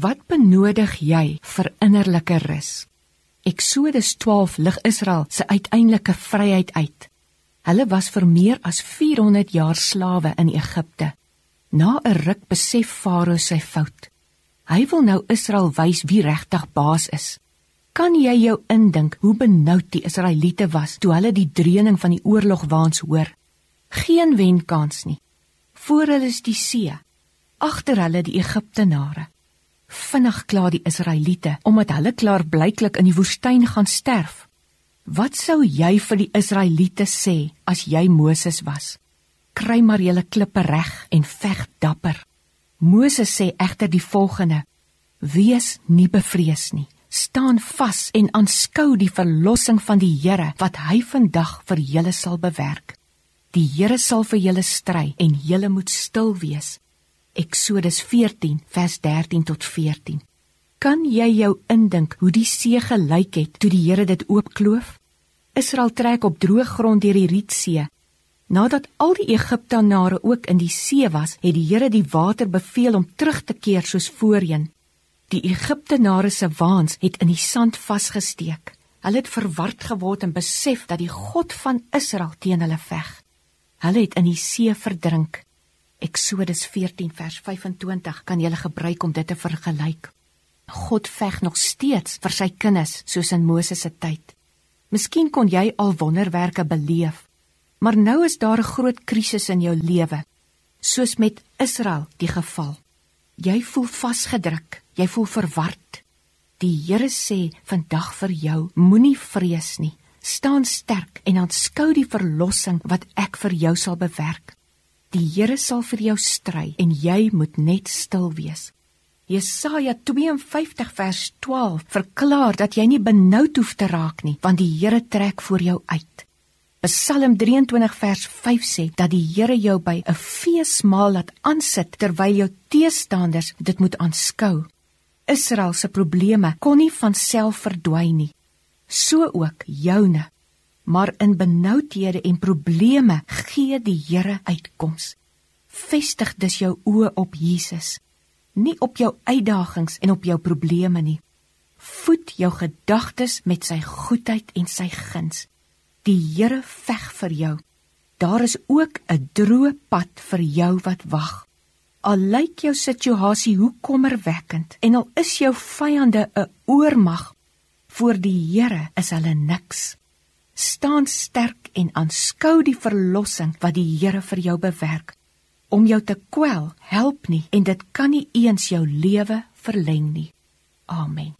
Wat benodig jy vir innerlike rus? Eksodus 12 lig Israel se uiteindelike vryheid uit. Hulle was vir meer as 400 jaar slawe in Egipte. Na 'n ruk besef Farao sy fout. Hy wil nou Israel wys wie regtig baas is. Kan jy jou indink hoe benoud die Israeliete was toe hulle die dreuning van die oorlog waans hoor? Geen wenkans nie. Voor hulle is die see, agter hulle die Egiptenare. Vinnig klaar die Israeliete omdat hulle klaar blyklik in die woestyn gaan sterf. Wat sou jy vir die Israeliete sê as jy Moses was? Kry maar julle klippe reg en veg dapper. Moses sê egter die volgende: Wees nie bevrees nie. Staan vas en aanskou die verlossing van die Here wat hy vandag vir julle sal bewerk. Die Here sal vir julle stry en julle moet stil wees. Eksodus 14 vers 13 tot 14. Kan jy jou indink hoe die see gelyk het toe die Here dit oopkloof? Israel trek op droë grond deur die Rietsee. Nadat al die Egiptenare ook in die see was, het die Here die water beveel om terug te keer soos voorheen. Die Egiptenare se waans het in die sand vasgesteek. Hulle het verward geword en besef dat die God van Israel teen hulle veg. Hulle het in die see verdrink. Eksodus 14 vers 25 kan jy gebruik om dit te vergelyk. God veg nog steeds vir sy kinders soos in Moses se tyd. Miskien kon jy al wonderwerke beleef, maar nou is daar 'n groot krisis in jou lewe, soos met Israel die geval. Jy voel vasgedruk, jy voel verward. Die Here sê vandag vir jou, moenie vrees nie. Staan sterk en aanskou die verlossing wat ek vir jou sal bewerk. Die Here sal vir jou stry en jy moet net stil wees. Jesaja 52 vers 12 verklaar dat jy nie benoud hoef te raak nie, want die Here trek vir jou uit. Psalm 23 vers 5 sê dat die Here jou by 'n feesmaal laat aansit terwyl jou teestanders dit moet aanskou. Israel se probleme kon nie van self verdwyn nie. So ook joune. Maar in benoudhede en probleme gee die Here uitkoms. Vestig dus jou oë op Jesus nie op jou uitdagings en op jou probleme nie. Voed jou gedagtes met sy goedheid en sy guns. Die Here veg vir jou. Daar is ook 'n droë pad vir jou wat wag. Al lyk jou situasie hoe kommerwekkend en al is jou vyande 'n oormag, voor die Here is hulle niks. Staan sterk en aanskou die verlossing wat die Here vir jou bewerk om jou te kwel help nie en dit kan nie eens jou lewe verleng nie. Amen.